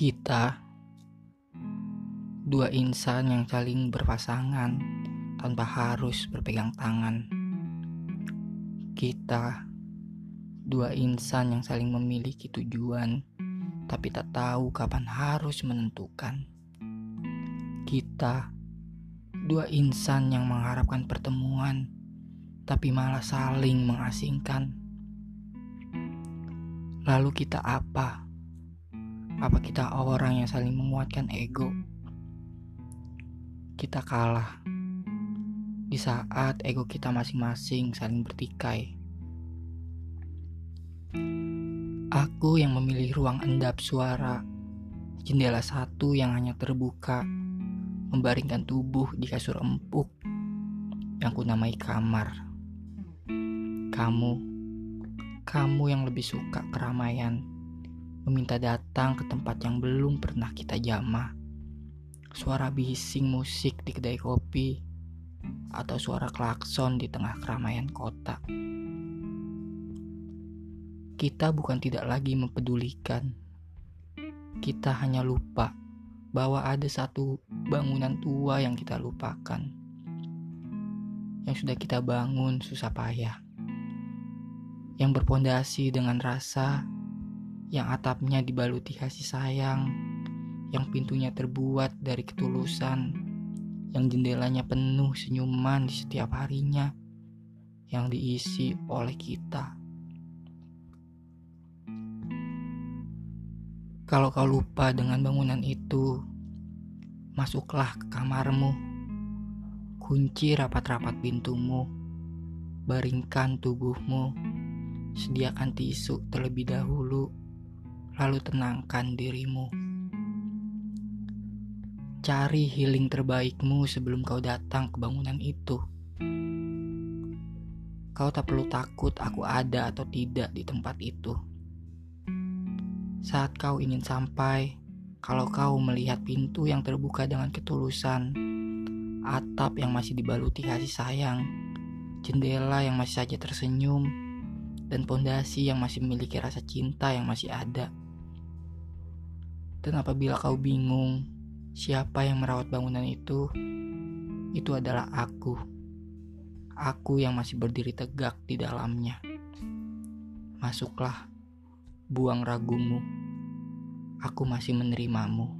Kita dua insan yang saling berpasangan tanpa harus berpegang tangan. Kita dua insan yang saling memiliki tujuan tapi tak tahu kapan harus menentukan. Kita dua insan yang mengharapkan pertemuan tapi malah saling mengasingkan. Lalu kita apa? Apa kita orang yang saling menguatkan ego? Kita kalah di saat ego kita masing-masing saling bertikai. Aku yang memilih ruang endap suara, jendela satu yang hanya terbuka, membaringkan tubuh di kasur empuk yang kunamai kamar. Kamu, kamu yang lebih suka keramaian meminta datang ke tempat yang belum pernah kita jamah. Suara bising musik di kedai kopi atau suara klakson di tengah keramaian kota. Kita bukan tidak lagi mempedulikan. Kita hanya lupa bahwa ada satu bangunan tua yang kita lupakan. Yang sudah kita bangun susah payah. Yang berpondasi dengan rasa yang atapnya dibaluti kasih sayang, yang pintunya terbuat dari ketulusan, yang jendelanya penuh senyuman di setiap harinya, yang diisi oleh kita. Kalau kau lupa dengan bangunan itu, masuklah ke kamarmu, kunci rapat-rapat pintumu, baringkan tubuhmu, sediakan tisu terlebih dahulu lalu tenangkan dirimu. Cari healing terbaikmu sebelum kau datang ke bangunan itu. Kau tak perlu takut aku ada atau tidak di tempat itu. Saat kau ingin sampai, kalau kau melihat pintu yang terbuka dengan ketulusan, atap yang masih dibaluti kasih sayang, jendela yang masih saja tersenyum, dan pondasi yang masih memiliki rasa cinta yang masih ada. Dan apabila kau bingung siapa yang merawat bangunan itu, itu adalah aku. Aku yang masih berdiri tegak di dalamnya. Masuklah, buang ragumu. Aku masih menerimamu.